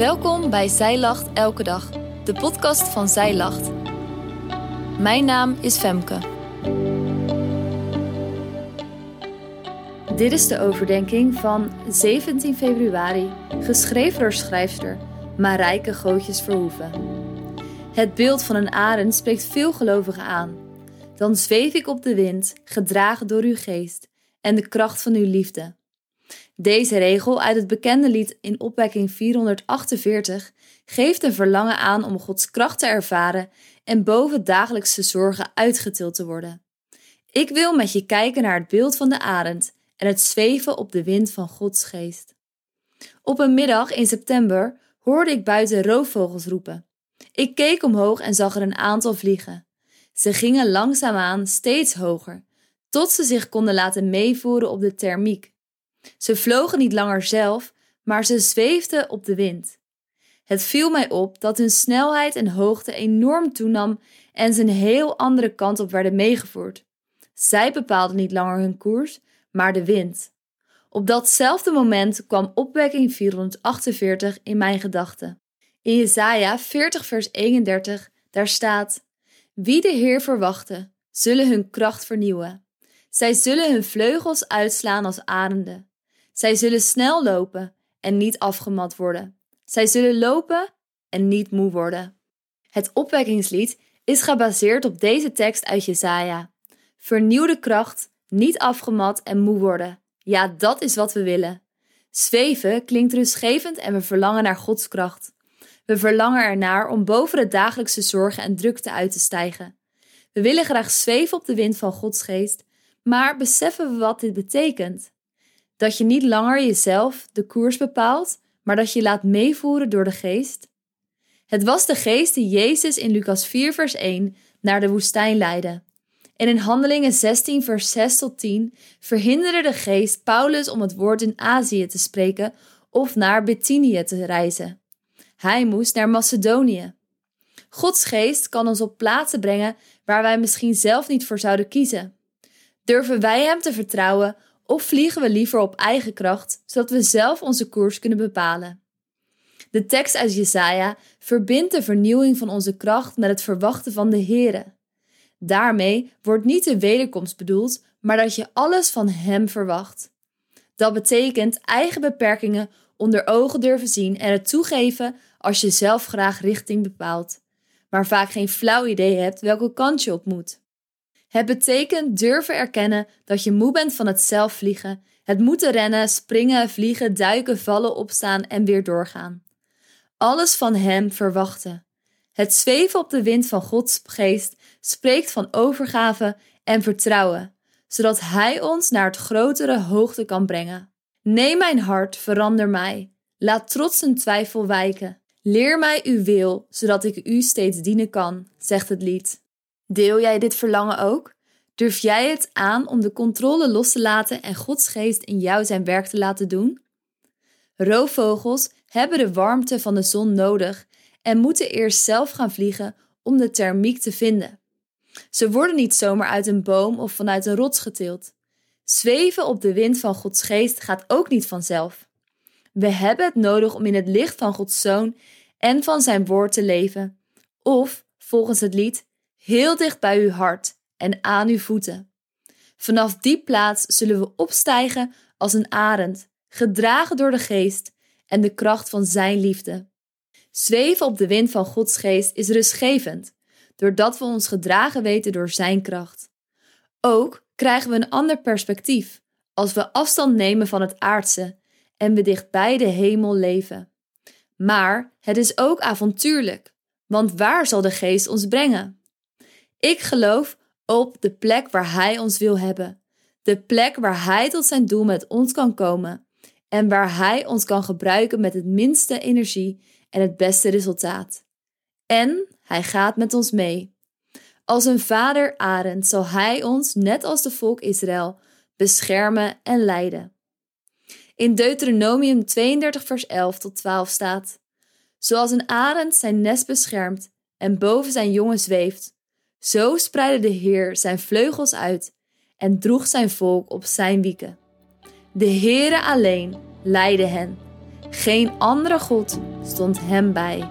Welkom bij Zij Lacht Elke Dag, de podcast van Zij Lacht. Mijn naam is Femke. Dit is de overdenking van 17 februari, geschreven door schrijfster Marijke Gootjes Verhoeven. Het beeld van een arend spreekt veel gelovigen aan. Dan zweef ik op de wind, gedragen door uw geest en de kracht van uw liefde. Deze regel uit het bekende lied in opwekking 448 geeft een verlangen aan om Gods kracht te ervaren en boven dagelijkse zorgen uitgetild te worden. Ik wil met je kijken naar het beeld van de arend en het zweven op de wind van Gods geest. Op een middag in september hoorde ik buiten roofvogels roepen. Ik keek omhoog en zag er een aantal vliegen. Ze gingen langzaamaan steeds hoger, tot ze zich konden laten meevoeren op de thermiek. Ze vlogen niet langer zelf, maar ze zweefden op de wind. Het viel mij op dat hun snelheid en hoogte enorm toenam en ze een heel andere kant op werden meegevoerd. Zij bepaalden niet langer hun koers, maar de wind. Op datzelfde moment kwam opwekking 448 in mijn gedachten. In Jesaja 40 vers 31, daar staat: Wie de Heer verwachten, zullen hun kracht vernieuwen. Zij zullen hun vleugels uitslaan als arenden. Zij zullen snel lopen en niet afgemat worden. Zij zullen lopen en niet moe worden. Het opwekkingslied is gebaseerd op deze tekst uit Jesaja. Vernieuwde kracht, niet afgemat en moe worden. Ja, dat is wat we willen. Zweven klinkt rustgevend en we verlangen naar Gods kracht. We verlangen ernaar om boven de dagelijkse zorgen en drukte uit te stijgen. We willen graag zweven op de wind van Gods geest, maar beseffen we wat dit betekent? Dat je niet langer jezelf de koers bepaalt, maar dat je laat meevoeren door de geest? Het was de geest die Jezus in Lucas 4, vers 1 naar de woestijn leidde. En in Handelingen 16, vers 6 tot 10 verhinderde de geest Paulus om het woord in Azië te spreken of naar Bithynië te reizen. Hij moest naar Macedonië. Gods geest kan ons op plaatsen brengen waar wij misschien zelf niet voor zouden kiezen. Durven wij Hem te vertrouwen of vliegen we liever op eigen kracht, zodat we zelf onze koers kunnen bepalen? De tekst uit Jesaja verbindt de vernieuwing van onze kracht met het verwachten van de Here. Daarmee wordt niet de wederkomst bedoeld, maar dat je alles van Hem verwacht. Dat betekent eigen beperkingen onder ogen durven zien en het toegeven als je zelf graag richting bepaalt, maar vaak geen flauw idee hebt welke kant je op moet. Het betekent durven erkennen dat je moe bent van het zelf vliegen, het moeten rennen, springen, vliegen, duiken, vallen, opstaan en weer doorgaan. Alles van Hem verwachten. Het zweven op de wind van Gods geest spreekt van overgave en vertrouwen, zodat Hij ons naar het grotere hoogte kan brengen. Neem mijn hart, verander mij. Laat trots en twijfel wijken. Leer mij uw wil, zodat ik u steeds dienen kan, zegt het lied. Deel jij dit verlangen ook? Durf jij het aan om de controle los te laten en Gods geest in jou zijn werk te laten doen? Roofvogels hebben de warmte van de zon nodig en moeten eerst zelf gaan vliegen om de thermiek te vinden. Ze worden niet zomaar uit een boom of vanuit een rots getild. Zweven op de wind van Gods geest gaat ook niet vanzelf. We hebben het nodig om in het licht van Gods zoon en van zijn woord te leven. Of, volgens het lied, heel dicht bij uw hart en aan uw voeten. Vanaf die plaats zullen we opstijgen als een arend, gedragen door de geest en de kracht van zijn liefde. Zweven op de wind van Gods geest is rustgevend, doordat we ons gedragen weten door zijn kracht. Ook krijgen we een ander perspectief als we afstand nemen van het aardse en we dichtbij de hemel leven. Maar het is ook avontuurlijk, want waar zal de geest ons brengen? Ik geloof op de plek waar Hij ons wil hebben. De plek waar Hij tot zijn doel met ons kan komen. En waar Hij ons kan gebruiken met het minste energie en het beste resultaat. En Hij gaat met ons mee. Als een vader arend zal Hij ons, net als de volk Israël, beschermen en leiden. In Deuteronomium 32, vers 11 tot 12 staat: Zoals een arend zijn nest beschermt en boven zijn jongen zweeft, zo spreidde de Heer zijn vleugels uit en droeg zijn volk op zijn wieken. De Heere alleen leidde hen. Geen andere God stond hem bij.